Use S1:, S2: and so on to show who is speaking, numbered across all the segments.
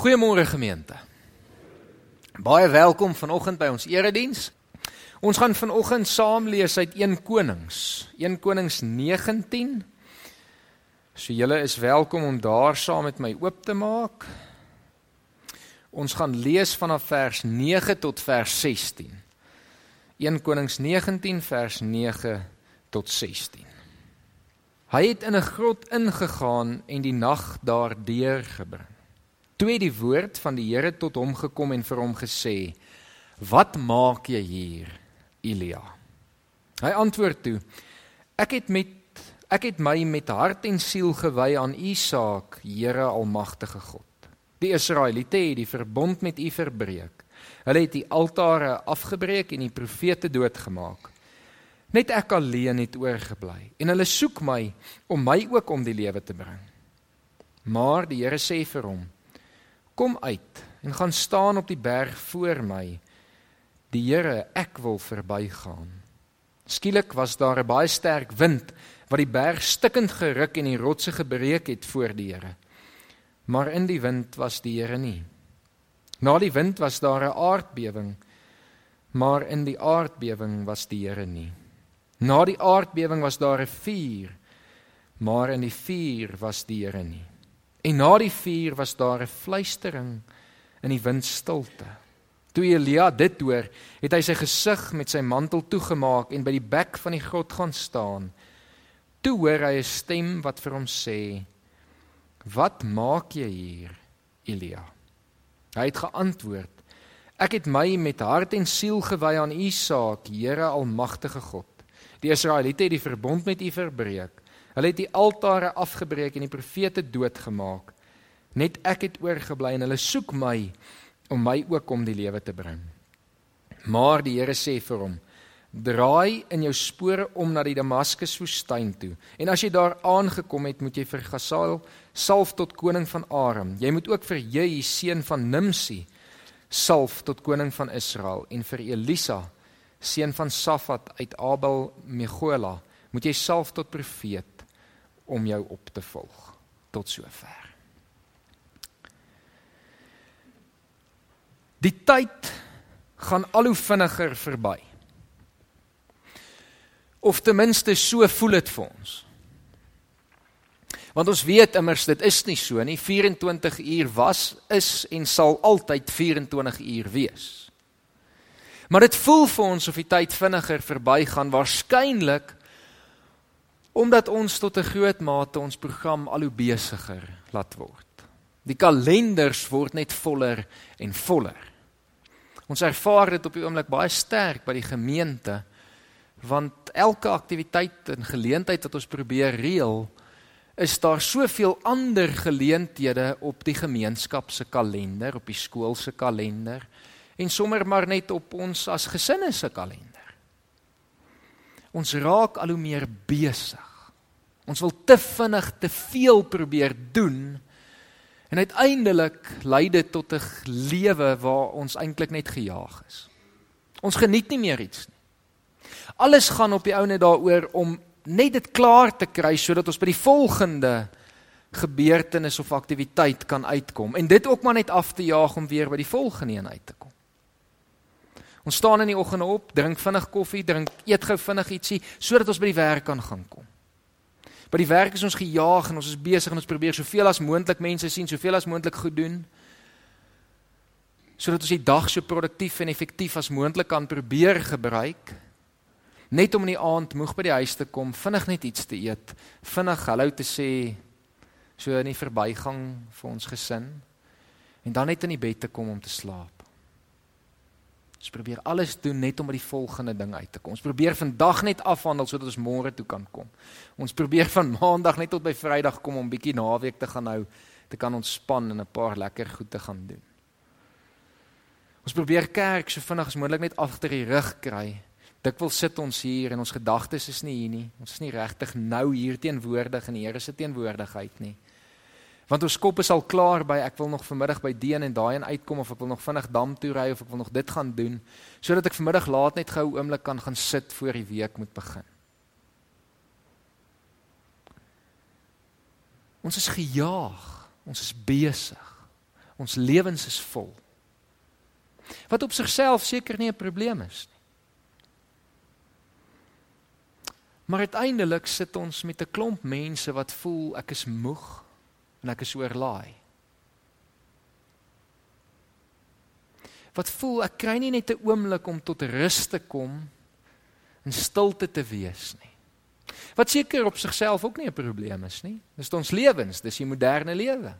S1: Goeiemôre gemeente. Baie welkom vanoggend by ons erediens. Ons gaan vanoggend saam lees uit 1 Konings, 1 Konings 19. So julle is welkom om daar saam met my oop te maak. Ons gaan lees vanaf vers 9 tot vers 16. 1 Konings 19 vers 9 tot 16. Hy het in 'n grot ingegaan en die nag daar deurgebring. Toe het die woord van die Here tot hom gekom en vir hom gesê: "Wat maak jy hier, Elia?" Hy antwoord toe: "Ek het met ek het my met hart en siel gewy aan U saak, Here Almagtige God. Die Israeliete het die verbond met U verbreek. Hulle het die altare afgebreek en die profete doodgemaak. Net ek alleen het oorgebly en hulle soek my om my ook om die lewe te bring." Maar die Here sê vir hom: Kom uit en gaan staan op die berg voor my. Die Here, ek wil verbygaan. Skielik was daar 'n baie sterk wind wat die berg stikkend geruk en die rotse gebreek het voor die Here. Maar in die wind was die Here nie. Na die wind was daar 'n aardbewing, maar in die aardbewing was die Here nie. Na die aardbewing was daar 'n vuur, maar in die vuur was die Here nie. En na die vuur was daar 'n fluistering in die windstilte. Toe Elia dit hoor, het hy sy gesig met sy mantel toegemaak en by die bek van die grot gaan staan. Toe hoor hy 'n stem wat vir hom sê: "Wat maak jy hier, Elia?" Hy het geantwoord: "Ek het my met hart en siel gewy aan U saak, Here Almagtige God. Die Israeliete het die verbond met U verbreek. Hulle het die altare afgebreek en die profete doodgemaak. Net ek het oorgebly en hulle soek my om my ook om die lewe te bring. Maar die Here sê vir hom: Draai in jou spore om na die Damaskus woestyn toe. En as jy daar aangekom het, moet jy vir Gasael salf tot koning van Aram. Jy moet ook vir Jehu seun van Nimsi salf tot koning van Israel en vir Elisa seun van Safat uit Abel Megola moet jy salf tot profeet om jou op te volg tot sover. Die tyd gaan al hoe vinniger verby. Of ten minste so voel dit vir ons. Want ons weet immers dit is nie so nie. 24 uur was, is en sal altyd 24 uur wees. Maar dit voel vir ons of die tyd vinniger verbygaan waarskynlik omdat ons tot 'n groot mate ons program al hoe besigger laat word. Die kalenders word net voller en voller. Ons ervaar dit op die oomblik baie sterk by die gemeente want elke aktiwiteit en geleentheid wat ons probeer reël is daar soveel ander geleenthede op die gemeenskap se kalender, op die skool se kalender en sommer maar net op ons as gesinne se kalender. Ons raak al hoe meer besig. Ons wil te vinnig te veel probeer doen. En uiteindelik lei dit tot 'n lewe waar ons eintlik net gejaag is. Ons geniet nie meer iets nie. Alles gaan op die ou net daaroor om net dit klaar te kry sodat ons by die volgende gebeurtenis of aktiwiteit kan uitkom en dit ook maar net af te jaag om weer by die volgende een uit te kom. Ons staan in die oggend op, drink vinnig koffie, drink eet gou vinnig ietsie sodat ons by die werk kan gaan kom. By die werk is ons gejaag en ons is besig en ons probeer soveel as moontlik mense sien, soveel as moontlik goed doen. Sodat ons die dag so produktief en effektief as moontlik kan probeer gebruik. Net om in die aand moeg by die huis te kom, vinnig net iets te eet, vinnig hallo te sê so in die verbygang vir ons gesin en dan net in die bed te kom om te slaap. Ons probeer alles doen net om by die volgende ding uit te kom. Ons probeer vandag net afhandel sodat ons môre toe kan kom. Ons probeer van maandag net tot by Vrydag kom om bietjie naweek te gaan hou, te kan ontspan en 'n paar lekker goed te gaan doen. Ons probeer kerk so vinnig as moontlik net agter die rug kry. Dikwels sit ons hier en ons gedagtes is nie hier nie. Ons is nie regtig nou hier teenwoordig in die Here se teenwoordigheid nie. Want ons kop is al klaar by ek wil nog vanmiddag by Deen en daai en uitkom of ek wil nog vinnig dam toe ry of ek wil nog dit gaan doen sodat ek vanmiddag laat net gou oomblik kan gaan sit voor die week moet begin. Ons is gejaag. Ons is besig. Ons lewens is vol. Wat op sigself seker nie 'n probleem is nie. Maar uiteindelik sit ons met 'n klomp mense wat voel ek is moeg en ek is oorlaai. Wat voel ek kry nie net 'n oomblik om tot rus te kom en stilte te wees nie. Wat seker op sigself ook nie 'n probleem is nie. Dis ons lewens, dis die moderne lewe.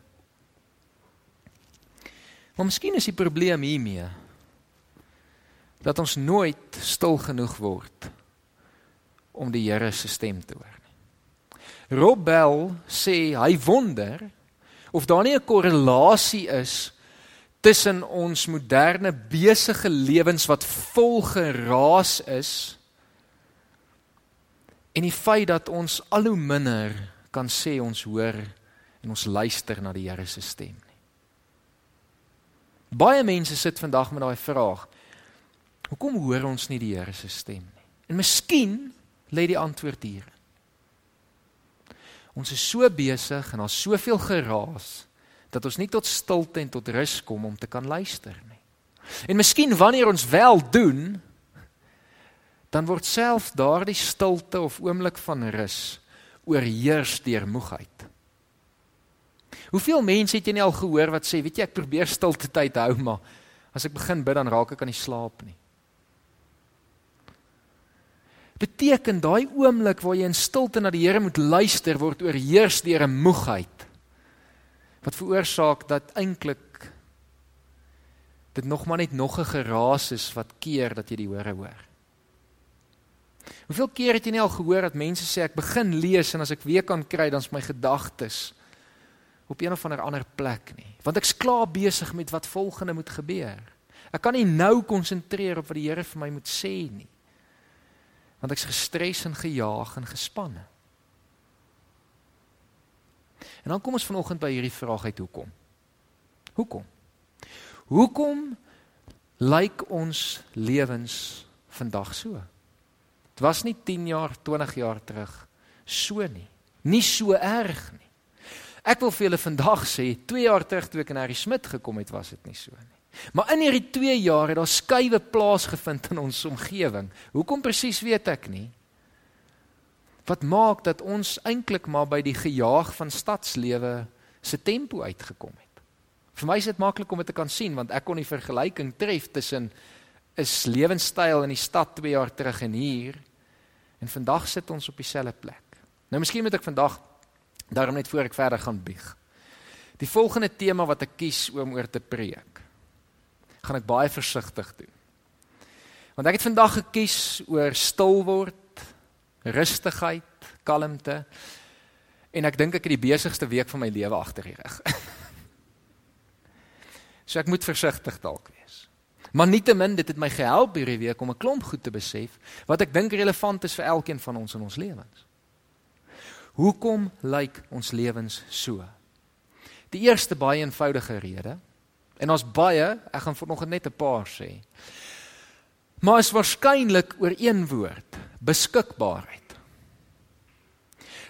S1: Maar miskien is die probleem hiermee dat ons nooit stil genoeg word om die Here se stem te hoor. Rob Bell sê hy wonder of daar nie 'n korrelasie is tussen ons moderne besige lewens wat vol geraas is en die feit dat ons al hoe minder kan sê ons hoor en ons luister na die Here se stem nie. Baie mense sit vandag met daai vraag. Hoekom hoor ons nie die Here se stem nie? En miskien lê die antwoord hier. Ons is so besig en daar's soveel geraas dat ons nie tot stilte en tot rus kom om te kan luister nie. En miskien wanneer ons wel doen, dan word self daardie stilte of oomblik van rus oorheers deur moegheid. Hoeveel mense het jy nie al gehoor wat sê, weet jy, ek probeer stilte tyd hou, maar as ek begin bid dan raak ek aan die slaap nie beteken daai oomblik waar jy in stilte na die Here moet luister word oorheers deur 'n moegheid wat veroorsaak dat eintlik dit nog maar net nog 'n geraas is wat keer dat jy die hore hoor. Hoeveel keer het jy nie al gehoor dat mense sê ek begin lees en as ek weer kan kry dan's my gedagtes op een of ander ander plek nie want ek's klaar besig met wat volgende moet gebeur. Ek kan nie nou konsentreer op wat die Here vir my moet sê nie want ek's gestres en gejaag en gespanne. En dan kom ons vanoggend by hierdie vraag uit hoekom? Hoekom? Hoekom lyk ons lewens vandag so? Dit was nie 10 jaar, 20 jaar terug so nie. Nie so erg nie. Ek wil vir julle vandag sê, 2 jaar terug toe ek in Harry Smit gekom het, was dit nie so nie. Maar in hierdie 2 jaar het daar skuwe plaasgevind in ons omgewing. Hoekom presies weet ek nie. Wat maak dat ons eintlik maar by die gejaag van stadslewe se tempo uitgekom het. Vir my is dit maklik om dit te kan sien want ek kon die vergelyking tref tussen is lewenstyl in die stad 2 jaar terug en hier en vandag sit ons op dieselfde plek. Nou miskien moet ek vandag daarom net voor ek verder gaan bieg. Die volgende tema wat ek kies om oor te preek gaan ek baie versigtig doen. Want ek het vandag gekies oor stil word, rustigheid, kalmte en ek dink ek het die besigste week van my lewe agter die rug. so ek moet versigtig dalk wees. Maar nietemin dit het my gehelp hierdie week om 'n klomp goed te besef wat ek dink relevant is vir elkeen van ons in ons lewens. Hoekom lyk ons lewens so? Die eerste baie eenvoudige rede En ons baie, ek gaan vanoggend net 'n paar sê. Maar is waarskynlik oor een woord, beskikbaarheid.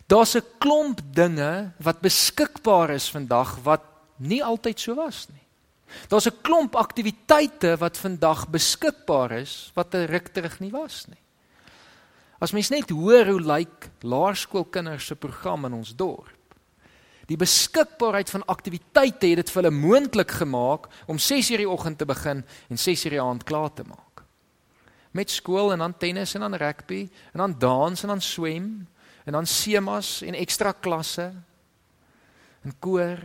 S1: Daar's 'n klomp dinge wat beskikbaar is vandag wat nie altyd so was nie. Daar's 'n klomp aktiwiteite wat vandag beskikbaar is wat 'n ruk terug nie was nie. As mens net hoor hoe lyk laerskoolkinders se program in ons dorp die beskikbaarheid van aktiwiteite het dit vir hulle moontlik gemaak om 6:00 die oggend te begin en 6:00 die aand klaar te maak. Met skool en dan tennis en dan rugby en dan dans en dan swem en dan semas en ekstra klasse en koor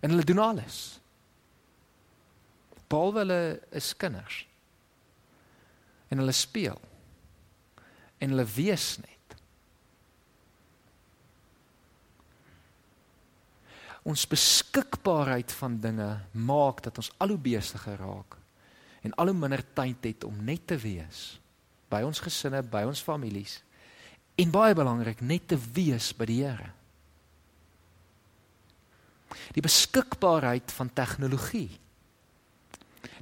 S1: en hulle doen alles. Paul hulle is kinders. En hulle speel. En hulle wees net. Ons beskikbaarheid van dinge maak dat ons al hoe besigger raak en al hoe minder tyd het om net te wees by ons gesinne, by ons families en baie belangrik net te wees by die Here. Die beskikbaarheid van tegnologie.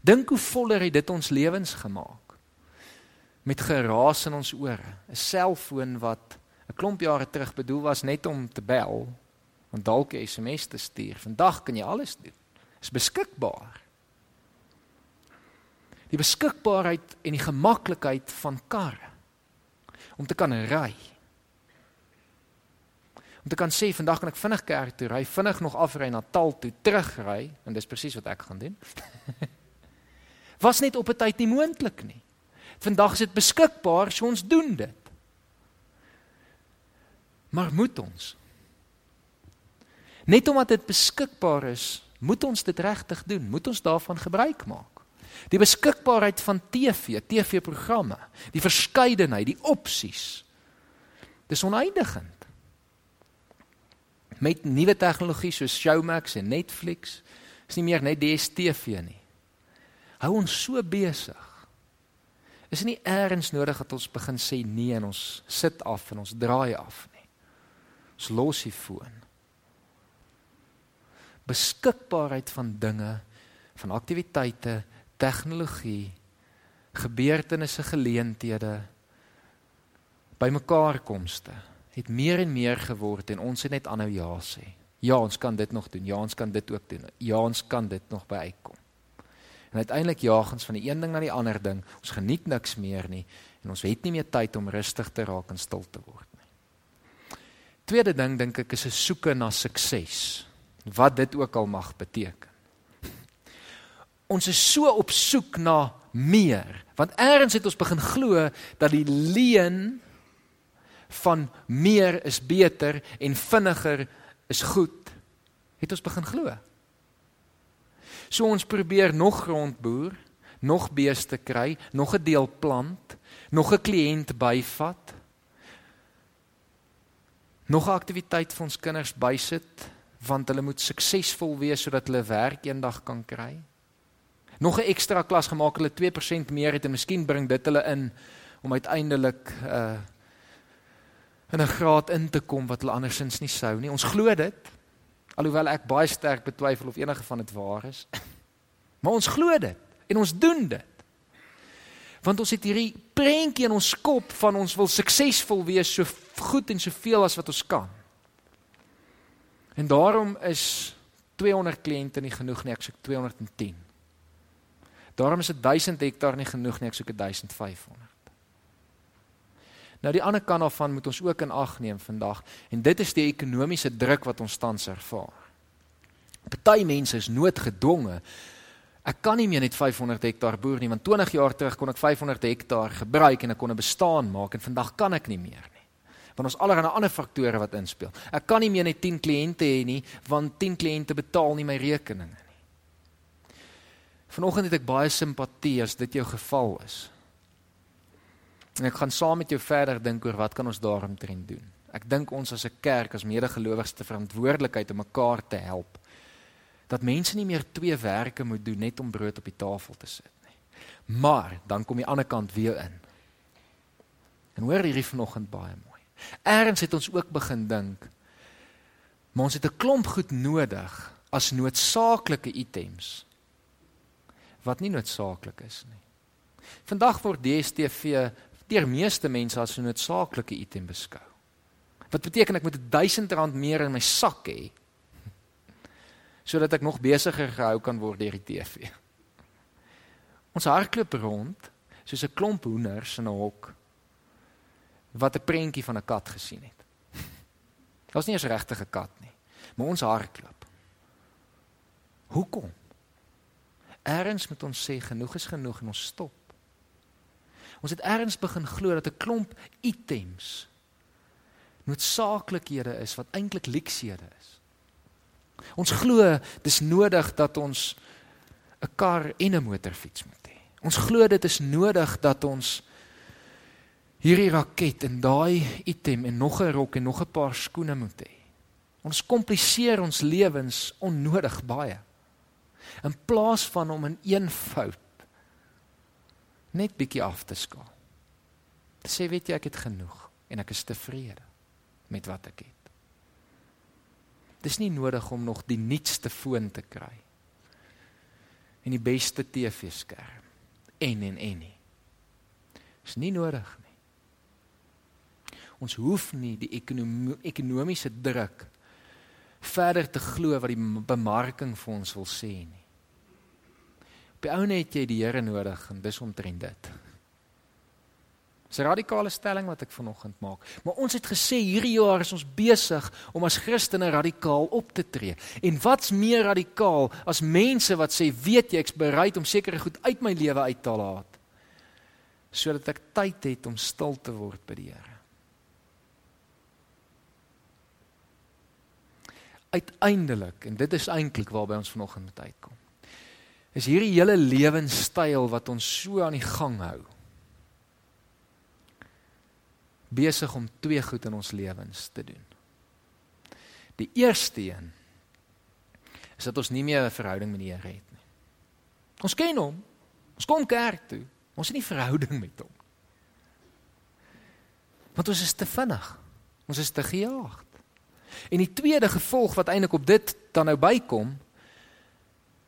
S1: Dink hoe voller het dit ons lewens gemaak. Met geraas in ons ore, 'n selfoon wat 'n klomp jare terug bedoel was net om te bel Want dalk 'n SMS te stuur. Vandag kan jy alles doen. is beskikbaar. Die beskikbaarheid en die gemaklikheid van karre om te kan ry. Om te kan sê vandag kan ek vinnig kerk toe ry, vinnig nog afry na Taal toe, terugry en dis presies wat ek gaan doen. Was net op 'n tyd nie moontlik nie. Vandag is dit beskikbaar, so ons doen dit. Maar moet ons? Net omdat dit beskikbaar is, moet ons dit regtig doen? Moet ons daarvan gebruik maak? Die beskikbaarheid van TV, TV-programme, die verskeidenheid, die opsies. Dis oneindigend. Met nuwe tegnologie soos Showmax en Netflix is nie meer net DStv nie. Hou ons so besig. Is nie eers nodig dat ons begin sê nee en ons sit af en ons draai af nie. Ons los die foon. Beskikbaarheid van dinge, van aktiwiteite tegnologie, gebeurtenisse, geleenthede, bymekaar komste het meer en meer geword en ons het net aanhou ja sê. Ja, ons kan dit nog doen. Ja, ons kan dit ook doen. Ja, ons kan dit nog by uitkom. En uiteindelik jaag ons van die een ding na die ander ding. Ons geniet niks meer nie en ons het nie meer tyd om rustig te raak en stil te word nie. Tweede ding dink ek is 'n soeke na sukses. Wat dit ook al mag beteken. Ons is so op soek na meer want eers het ons begin glo dat die leen van meer is beter en vinniger is goed. Het ons begin glo. So ons probeer nog grond boer nog beeste kry nog 'n deel plant nog 'n kliënt byvat nog 'n aktiwiteit vir ons kinders bysit want hulle moet suksesvol wees sodat hulle werk eendag kan kry nog 'n ekstra klas gemaak hulle 2% meer het en miskien bring dit hulle in om uiteindelik uh in 'n graad in te kom wat hulle andersins nie sou nie. Ons glo dit. Alhoewel ek baie sterk betwyfel of enige van dit waar is. maar ons glo dit en ons doen dit. Want ons het hierdie prentjie in ons kop van ons wil suksesvol wees so goed en soveel as wat ons kan. En daarom is 200 kliënte nie genoeg nie, ek sê 210. Daarom is dit 1000 hektaar nie genoeg nie, ek soek 1500. Nou die ander kant daarvan moet ons ook in ag neem vandag en dit is die ekonomiese druk wat ons tans ervaar. Party mense is noodgedwonge. Ek kan nie meer net 500 hektaar boer nie want 20 jaar terug kon ek 500 hektaar gebruik en ek kon 'n bestaan maak en vandag kan ek nie meer nie. Want ons allerlei ander faktore wat inspel. Ek kan nie meer net 10 kliënte hê nie want 10 kliënte betaal nie my rekeninge. Vanoggend het ek baie simpatie as dit jou geval is. En ek gaan saam met jou verder dink oor wat kan ons daaromtrent doen. Ek dink ons as 'n kerk as medegelowiges te verantwoordelikheid om mekaar te help. Dat mense nie meer twee werke moet doen net om brood op die tafel te sit nie. Maar dan kom die ander kant weer in. En hoor hierdie vanoggend baie mooi. Eerens het ons ook begin dink maar ons het 'n klomp goed nodig as noodsaaklike items wat nie noodsaaklik is nie. Vandag word DStv deur meeste mense as 'n noodsaaklike item beskou. Wat beteken ek moet 1000 rand meer in my sak hê sodat ek nog besigger gehou kan word deur die TV. Ons hardloop rond soos 'n klomp hoenders in 'n hok wat 'n prentjie van 'n kat gesien het. Dit was nie 'n regte kat nie, maar ons hardloop. Hoekom? Eerens moet ons sê genoeg is genoeg en ons stop. Ons het eerens begin glo dat 'n klomp items noodsaaklikhede is wat eintlik leksiehede is. Ons glo dis nodig dat ons 'n kar en 'n motorfiets moet hê. Ons glo dit is nodig dat ons hierdie raket en daai item en nog 'n rok en nog 'n paar skoene moet hê. Ons kompliseer ons lewens onnodig baie in plaas van om in een fout net bietjie af te skaal. Te sê weet jy ek het genoeg en ek is tevrede met wat ek het. Dis nie nodig om nog die nuutste foon te kry en die beste TV-skerm en en en nie. Dis nie nodig nie. Ons hoef nie die ekonomie ekonomiese druk verder te glo wat die bemarking vir ons wil sê nie. Op die ou net jy die Here nodig en dis omtrent dit. Dis 'n radikale stelling wat ek vanoggend maak. Maar ons het gesê hierdie jaar is ons besig om as Christene radikaal op te tree. En wat's meer radikaal as mense wat sê, "Weet jy, ek's bereid om sekere goed uit my lewe uit te laat sodat ek tyd het om stil te word by die Here." Uiteindelik, en dit is eintlik waarby ons vanoggend moet uitkom. Is hierdie hele lewenstyl wat ons so aan die gang hou besig om twee goed in ons lewens te doen. Die eerste een is dat ons nie meer 'n verhouding met die Here het nie. Ons ken hom. Ons kom kerk toe. Ons het nie verhouding met hom. Want ons is te vinnig. Ons is te gejaagd. En die tweede gevolg wat eintlik op dit dan nou bykom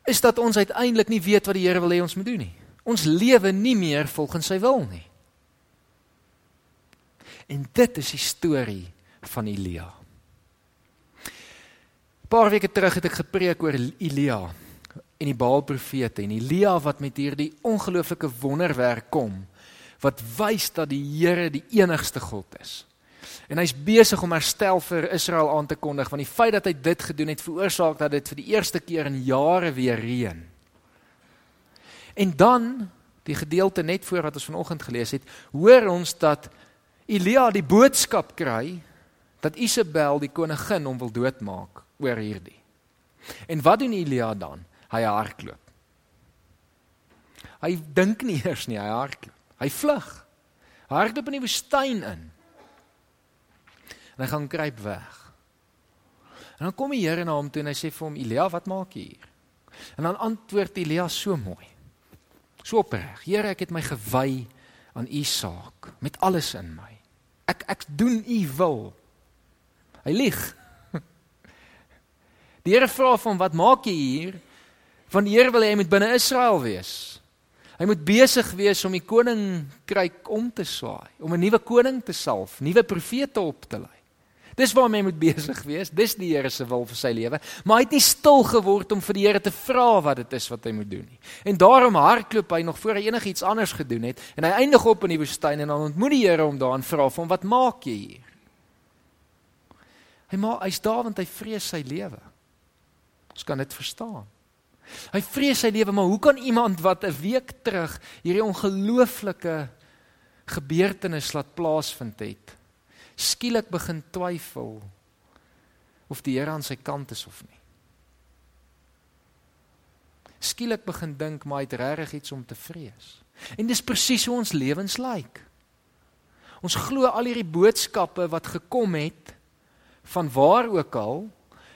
S1: is dat ons uiteindelik nie weet wat die Here wil hê ons moet doen nie. Ons lewe nie meer volgens sy wil nie. En dit is die storie van Elia. 'n Paar weke terug het ek gepreek oor Elia en die Baalprofete en Elia wat met hierdie ongelooflike wonderwerk kom wat wys dat die Here die enigste God is. En hy's besig om herstel vir Israel aan te kondig want die feit dat hy dit gedoen het veroorsaak dat dit vir die eerste keer in jare weer reën. En dan die gedeelte net voor wat ons vanoggend gelees het, hoor ons dat Elia die boodskap kry dat Isabel die koningin hom wil doodmaak oor hierdie. En wat doen Elia dan? Hy hardloop. Hy dink nie eers nie, hy hardloop. Hy vlug. Hy hardloop in die woestyn in. En hy gaan kruip weg. En dan kom die Here na hom toe en hy sê vir hom: "Elia, wat maak jy hier?" En dan antwoord Elia so mooi. So opreg: "Here, ek het my gewy aan u saak met alles in my ek ek doen u wil. Hy lieg. Die Here vra van wat maak jy hier? Van die Here wil hy moet binne Israel wees. Hy moet besig wees om die koninkryk om te swaai, om 'n nuwe koning te salf, nuwe profete op te lei. Dis waarmee hy moet besig wees. Dis die Here se wil vir sy lewe, maar hy het nie stil geword om vir die Here te vra wat dit is wat hy moet doen nie. En daarom hardloop hy nog voor hy enigiets anders gedoen het en hy eindig op in die woestyn en dan ontmoet die Here hom daar en vra hom wat maak jy hier? Hy maar hy's daar want hy vrees sy lewe. Ons kan dit verstaan. Hy vrees sy lewe, maar hoe kan iemand wat 'n week terug hierdie ongelooflike gebeurtenis laat plaasvind het? Skielik begin twyfel of die Here aan sy kant is of nie. Skielik begin dink maar hy het regtig iets om te vrees. En dis presies hoe ons lewens lyk. Ons glo al hierdie boodskappe wat gekom het van waar ook al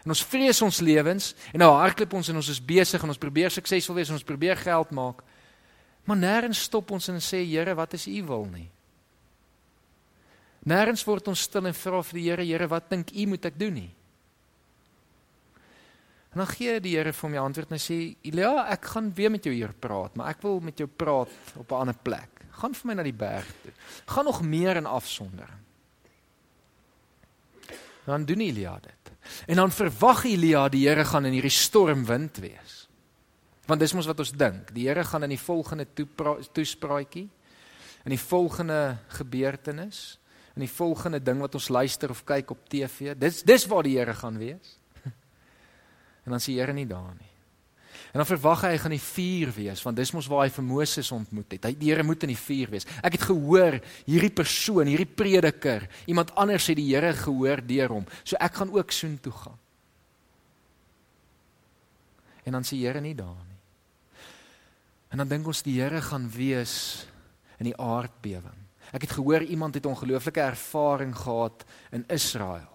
S1: en ons vrees ons lewens en nou hardloop ons en ons is besig en ons probeer suksesvol wees en ons probeer geld maak. Maar nêrens stop ons en sê Here, wat is u wil nie? Nêrens word ons stil en vra vir die Here, Here, wat dink U moet ek doen nie? En dan gee die Here vir my antwoord en hy sê, "Elia, ek gaan weer met jou hier praat, maar ek wil met jou praat op 'n ander plek. Gaan vir my na die berg toe. Gaan nog meer in afsondering." Dan doen Elia dit. En dan verwag Elia die Here gaan in hierdie stormwind wees. Want dis mos wat ons dink. Die Here gaan in die volgende toespraatjie in die volgende gebeurtenis in die volgende ding wat ons luister of kyk op TV. Dis dis waar die Here gaan wees. En dan sien Here nie daar nie. En dan verwag hy hy gaan die vuur wees want dis mos waar hy vir Moses ontmoet het. Hy die Here moet in die vuur wees. Ek het gehoor hierdie persoon, hierdie prediker, iemand anders het die Here gehoor deur hom. So ek gaan ook soen toe gaan. En dan sien Here nie daar nie. En dan dink ons die Here gaan wees in die aardbewing. Ek het gehoor iemand het ongelooflike ervaring gehad in Israel.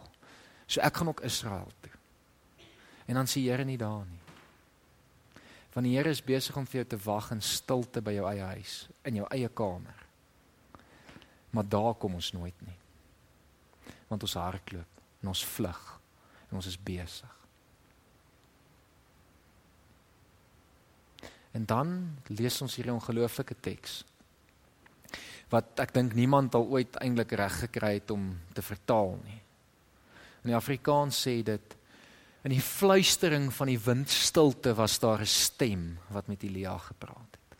S1: So ek gaan ook Israel toe. En dan sien Here nie daar nie. Want die Here is besig om vir jou te wag in stilte by jou eie huis, in jou eie kamer. Maar daar kom ons nooit nie. Want ons hardloop en ons vlug en ons is besig. En dan lees ons hierdie ongelooflike teks wat ek dink niemand al ooit eintlik reg gekry het om te vertaal nie. In die Afrikaans sê dit In die fluistering van die windstilte was daar 'n stem wat met Elia gepraat het.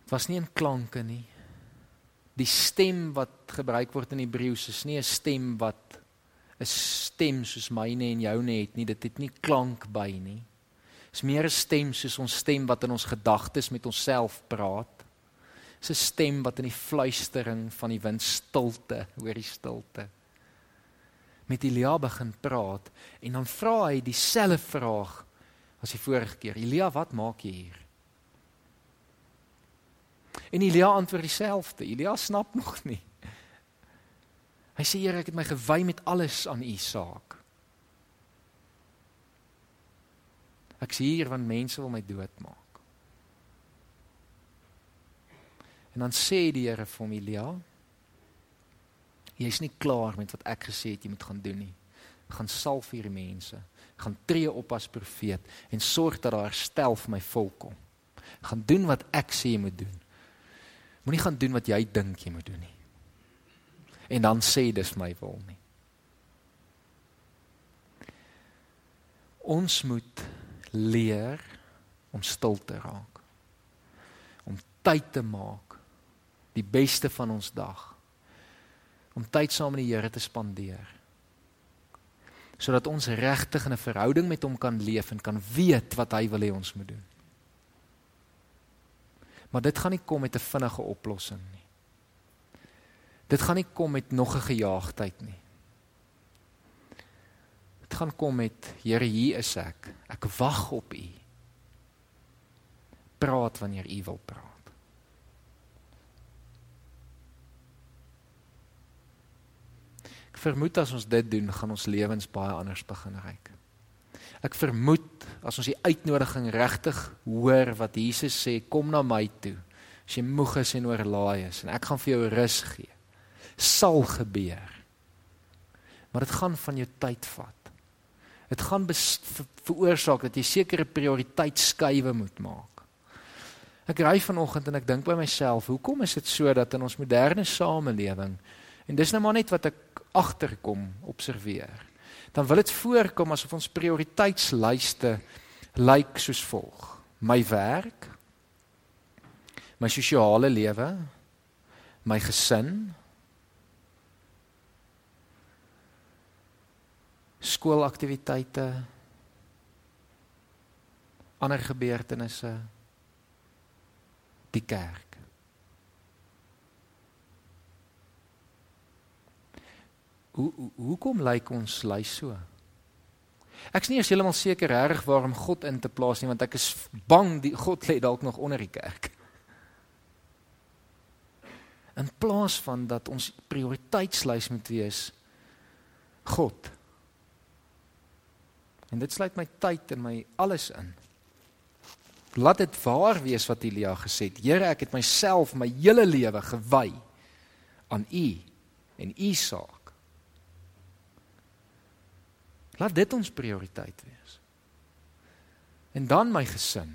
S1: Dit was nie 'n klanke nie. Die stem wat gebruik word in Hebreëus is nie 'n stem wat 'n stem soos myne en joune het nie. Dit het nie klank by nie. Dit is meer 'n stem soos ons stem wat in ons gedagtes met onsself praat. Dit is 'n stem wat in die fluistering van die wind stilte, hoor die stilte. Met Elia begin praat en dan vra hy dieselfde vraag as die vorige keer. Elia, wat maak jy hier? En Elia antwoord dieselfde. Elia snap nog nie. Hy sê Here, ek het my gewy met alles aan u saak. Ek sien hier van mense wil my doodmaak. En dan sê die Here vir hom Elia, jy's nie klaar met wat ek gesê het jy moet gaan doen nie. Gaan salf hierdie mense, gaan tree op as profeet en sorg dat daar stel vir my volk kom. Gaan doen wat ek sê jy moet doen. Moenie gaan doen wat jy dink jy moet doen nie en dan sê dis my wil nie. Ons moet leer om stil te raak. Om tyd te maak die beste van ons dag. Om tyd saam met die Here te spandeer. Sodat ons regtig in 'n verhouding met hom kan leef en kan weet wat hy wil hê ons moet doen. Maar dit gaan nie kom met 'n vinnige oplossing nie. Dit gaan nie kom met nog 'n gejaagdheid nie. Dit gaan kom met Here, hier is ek. Ek wag op U. Praat wanneer U wil praat. Ek vermoed as ons dit doen, gaan ons lewens baie anders begin ryk. Ek vermoed as ons die uitnodiging regtig hoor wat Jesus sê, kom na my toe as jy moeg is en oorlaai is en ek gaan vir jou rus gee sal gebeur. Maar dit gaan van jou tyd vat. Dit gaan veroorsaak dat jy sekere prioriteitskuive moet maak. Ek ry vanoggend en ek dink by myself, hoekom is dit so dat in ons moderne samelewing en dis nou maar net wat ek agterkom observeer. Dan wil dit voorkom asof ons prioriteitslyste lyk soos volg: my werk, my sosiale lewe, my gesin, skoolaktiwiteite ander gebeurtenisse die kerk. Hoe hoe hoekom lyk ons lys so? Ek's nie eens heeltemal seker reg waarom God in te plaas nie want ek is bang die God lê dalk nog onder die kerk. In plaas van dat ons prioriteitslys moet wees God En dit sluit my tyd en my alles in. Laat dit waar wees wat Elia gesê het. Here, ek het myself my hele lewe gewy aan U en U saak. Laat dit ons prioriteit wees. En dan my gesin.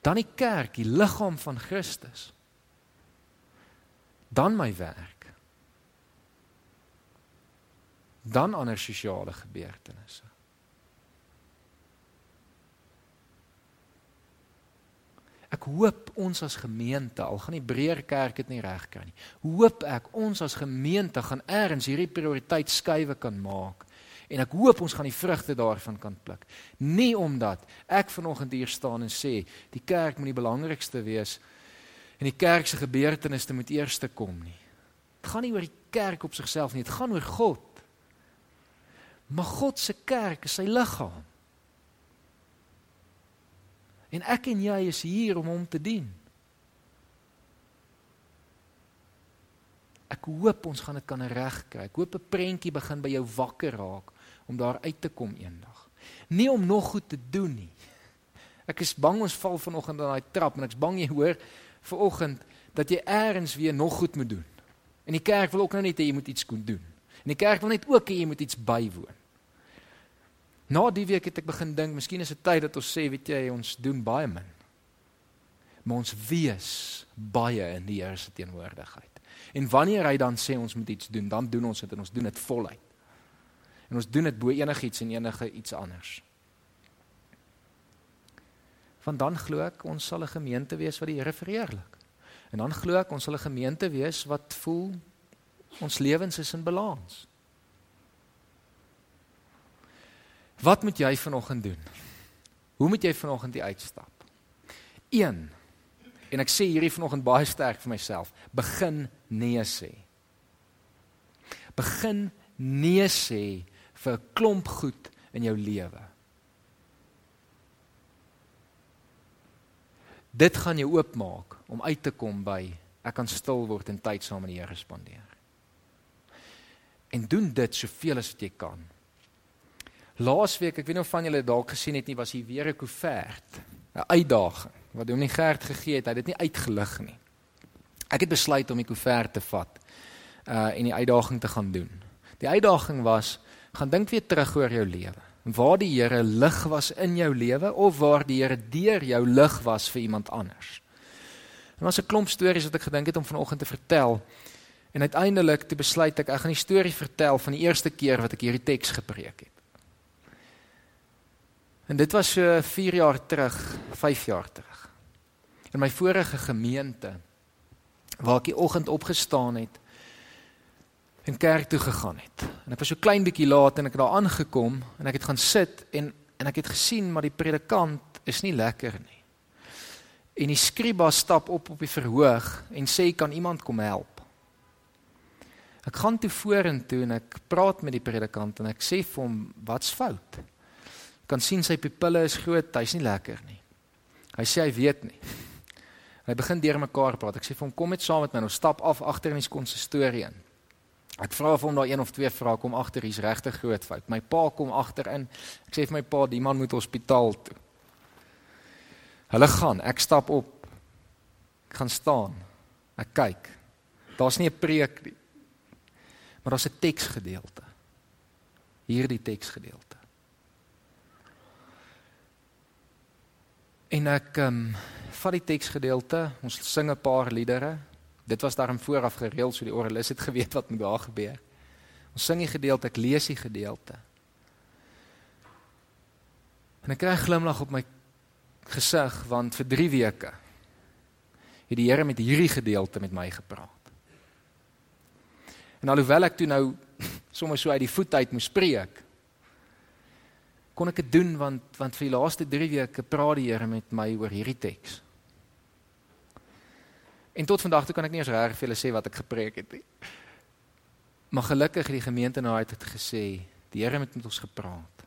S1: Dan die kerk, die liggaam van Christus. Dan my werk. Dan ander sosiale gebeurtenisse. Ek hoop ons as gemeente, al gaan die breër kerk dit nie reg kry nie. Hoop ek ons as gemeente gaan eers hierdie prioriteit skuwe kan maak en ek hoop ons gaan die vrugte daarvan kan pluk. Nie omdat ek vanoggend hier staan en sê die kerk moet die belangrikste wees en die kerk se gebeurtenisse moet eerste kom nie. Dit gaan nie oor die kerk op sigself nie, dit gaan oor God. Maar God se kerk is sy liggaam. En ek en jy is hier om hom te dien. Ek hoop ons gaan dit kan regkry. Ek hoop 'n prentjie begin by jou wakker raak om daar uit te kom eendag. Nie om nog goed te doen nie. Ek is bang ons val vanoggend aan daai trap en ek's bang jy hoor vanoggend dat jy eers weer nog goed moet doen. En die kerk wil ook nou net hê jy moet iets kon doen. En die kerk wil net ook hê jy moet iets bywoon. Na die week het ek begin dink, miskien is dit tyd dat ons sê, weet jy, ons doen baie min. maar ons wees baie in die Here se teenwoordigheid. En wanneer hy dan sê ons moet iets doen, dan doen ons dit en ons doen dit voluit. En ons doen dit bo enigiets en enige iets anders. Want dan glo ek ons sal 'n gemeente wees wat die Here verheerlik. En dan glo ek ons sal 'n gemeente wees wat voel ons lewens is in balans. Wat moet jy vanoggend doen? Hoe moet jy vanoggend die uitstap? 1. En ek sê hierdie vanoggend baie sterk vir myself, begin nee sê. Begin nee sê vir 'n klomp goed in jou lewe. Dit gaan jou oopmaak om uit te kom by ek kan stil word en tyd saam met die Here spandeer. En doen dit soveel as wat jy kan. Laasweek, ek weet nie of van julle dalk gesien het nie, was hier weer 'n koevert, 'n uitdaging wat hom nie gerd gegee het, hy het dit nie uitgelig nie. Ek het besluit om die koevert te vat uh en die uitdaging te gaan doen. Die uitdaging was gaan dink weer terug oor jou lewe. Waar die Here lig was in jou lewe of waar die Here deur jou lig was vir iemand anders. En was 'n klomp stories wat ek gedink het om vanoggend te vertel. En uiteindelik te besluit ek ek gaan die storie vertel van die eerste keer wat ek hierdie teks gepreek het. En dit was so 4 jaar terug, 5 jaar terug. In my vorige gemeente waar ek die oggend opgestaan het en kerk toe gegaan het. En ek was so klein bietjie laat en ek het daar aangekom en ek het gaan sit en en ek het gesien maar die predikant is nie lekker nie. En die skriba stap op op die verhoog en sê kan iemand kom help. Ek gaan toe vorentoe en ek praat met die predikant en ek sê vir hom wat's fout? Kan sien sy pupille is groot, hy's nie lekker nie. Hy sê hy weet nie. Hy begin deurmekaar praat. Ek sê vir hom kom met saam met my. Ons stap af agter in die konsistorie in. Ek vra of hom daar een of twee vrae kom agter hier's regtig groot fout. My pa kom agter in. Ek sê vir my pa, die man moet hospitaal toe. Hulle gaan, ek stap op. Ek gaan staan. Ek kyk. Daar's nie 'n preek nie. Maar daar's 'n teksgedeelte. Hierdie teksgedeelte. En ek ehm um, vat die teksgedeelte, ons sing 'n paar liedere. Dit was daarom vooraf gereël so die oralis het geweet wat moet daar gebeur. Ons sing die gedeelte, ek lees die gedeelte. En ek kry 'n glimlag op my gesig want vir 3 weke het die Here met hierdie gedeelte met my gepraat. En alhoewel ek toe nou sommer so uit die voet uit moes preek, kon ek dit doen want want vir die laaste 3 weke praat die Here met my oor hierdie teks. En tot vandag toe kan ek nie eens reg vir julle sê wat ek gepreek het nie. Maar gelukkig het die gemeente nou uit het gesê, die Here het met ons gepraat.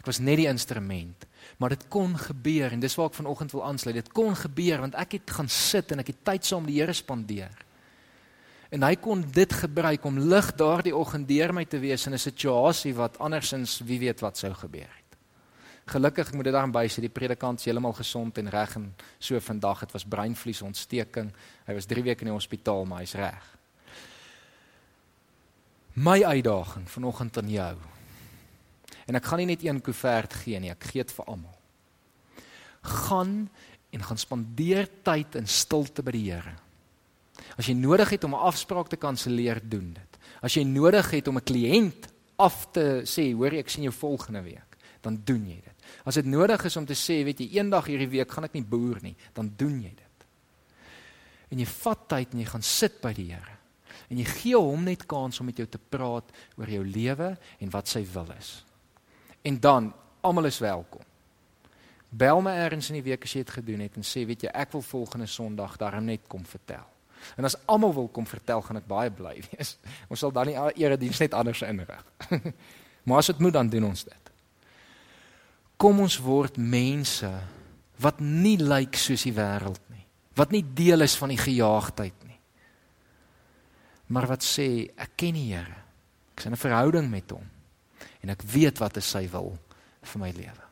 S1: Ek was net die instrument, maar dit kon gebeur en dis waar ek vanoggend wil aansluit. Dit kon gebeur want ek het gaan sit en ek het tyd saam met die Here spandeer. En hy kon dit gebruik om lig daardie oggend deur my te wees in 'n situasie wat andersins wie weet wat sou gebeur het. Gelukkig ek moet dit daarin bysê die predikant is heeltemal gesond en reg en so vandag het was breinvliesontsteking. Hy was 3 weke in die hospitaal, maar hy's reg. My uitdaging vanoggend aan jou. En ek gaan nie net een koevert gee nie, ek gee dit vir almal. Gaan en gaan spandeer tyd in stilte by die Here. As jy nodig het om 'n afspraak te kanselleer, doen dit. As jy nodig het om 'n kliënt af te sê, hoor ek sien jou volgende week, dan doen jy dit. As dit nodig is om te sê, weet jy, eendag hierdie week gaan ek nie boer nie, dan doen jy dit. En jy vat tyd en jy gaan sit by die Here. En jy gee hom net kans om met jou te praat oor jou lewe en wat sy wil is. En dan, almal is welkom. Bel my eers in die week as jy dit gedoen het en sê, weet jy, ek wil volgende Sondag daarom net kom vertel. En as almal wil kom vertel, gaan ek baie bly wees. Ons sal dan nie erediens net anders inrig. maar as dit moet dan doen ons dit. Kom ons word mense wat nie lyk soos die wêreld nie. Wat nie deel is van die gejaagdheid nie. Maar wat sê ek ken die Here. Ek het 'n verhouding met hom en ek weet wat hy wil vir my lewe.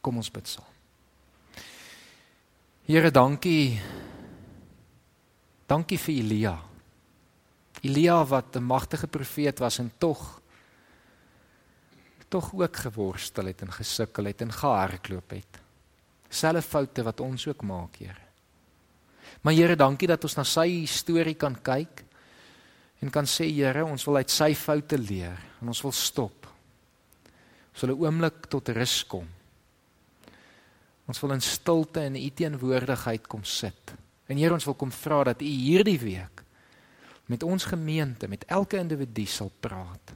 S1: Kom ons bid saam. Here, dankie Dankie vir Elia. Elia wat 'n magtige profeet was en tog tog ook geworstel het en gesukkel het en gehardloop het. Selfe foute wat ons ook maak, Here. Maar Here, dankie dat ons na sy storie kan kyk en kan sê Here, ons wil uit sy foute leer en ons wil stop. Ons wil 'n oomblik tot rus kom. Ons wil in stilte en u teenwoordigheid kom sit. En Here, ons wil kom vra dat u hierdie week met ons gemeente, met elke individu sal praat.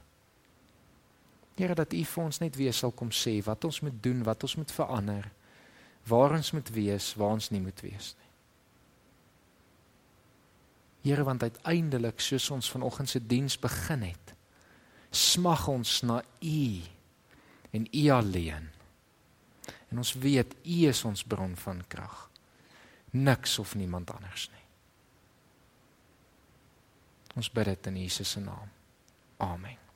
S1: Here dat U vir ons net weer sal kom sê wat ons moet doen, wat ons moet verander, waar ons moet wees, waar ons nie moet wees nie. Here want uiteindelik soos ons vanoggend se diens begin het, smag ons na U en U alleen. En ons weet U is ons bron van krag. Niks of niemand anders nie. Ons bid dit in Jesus se naam. Amen.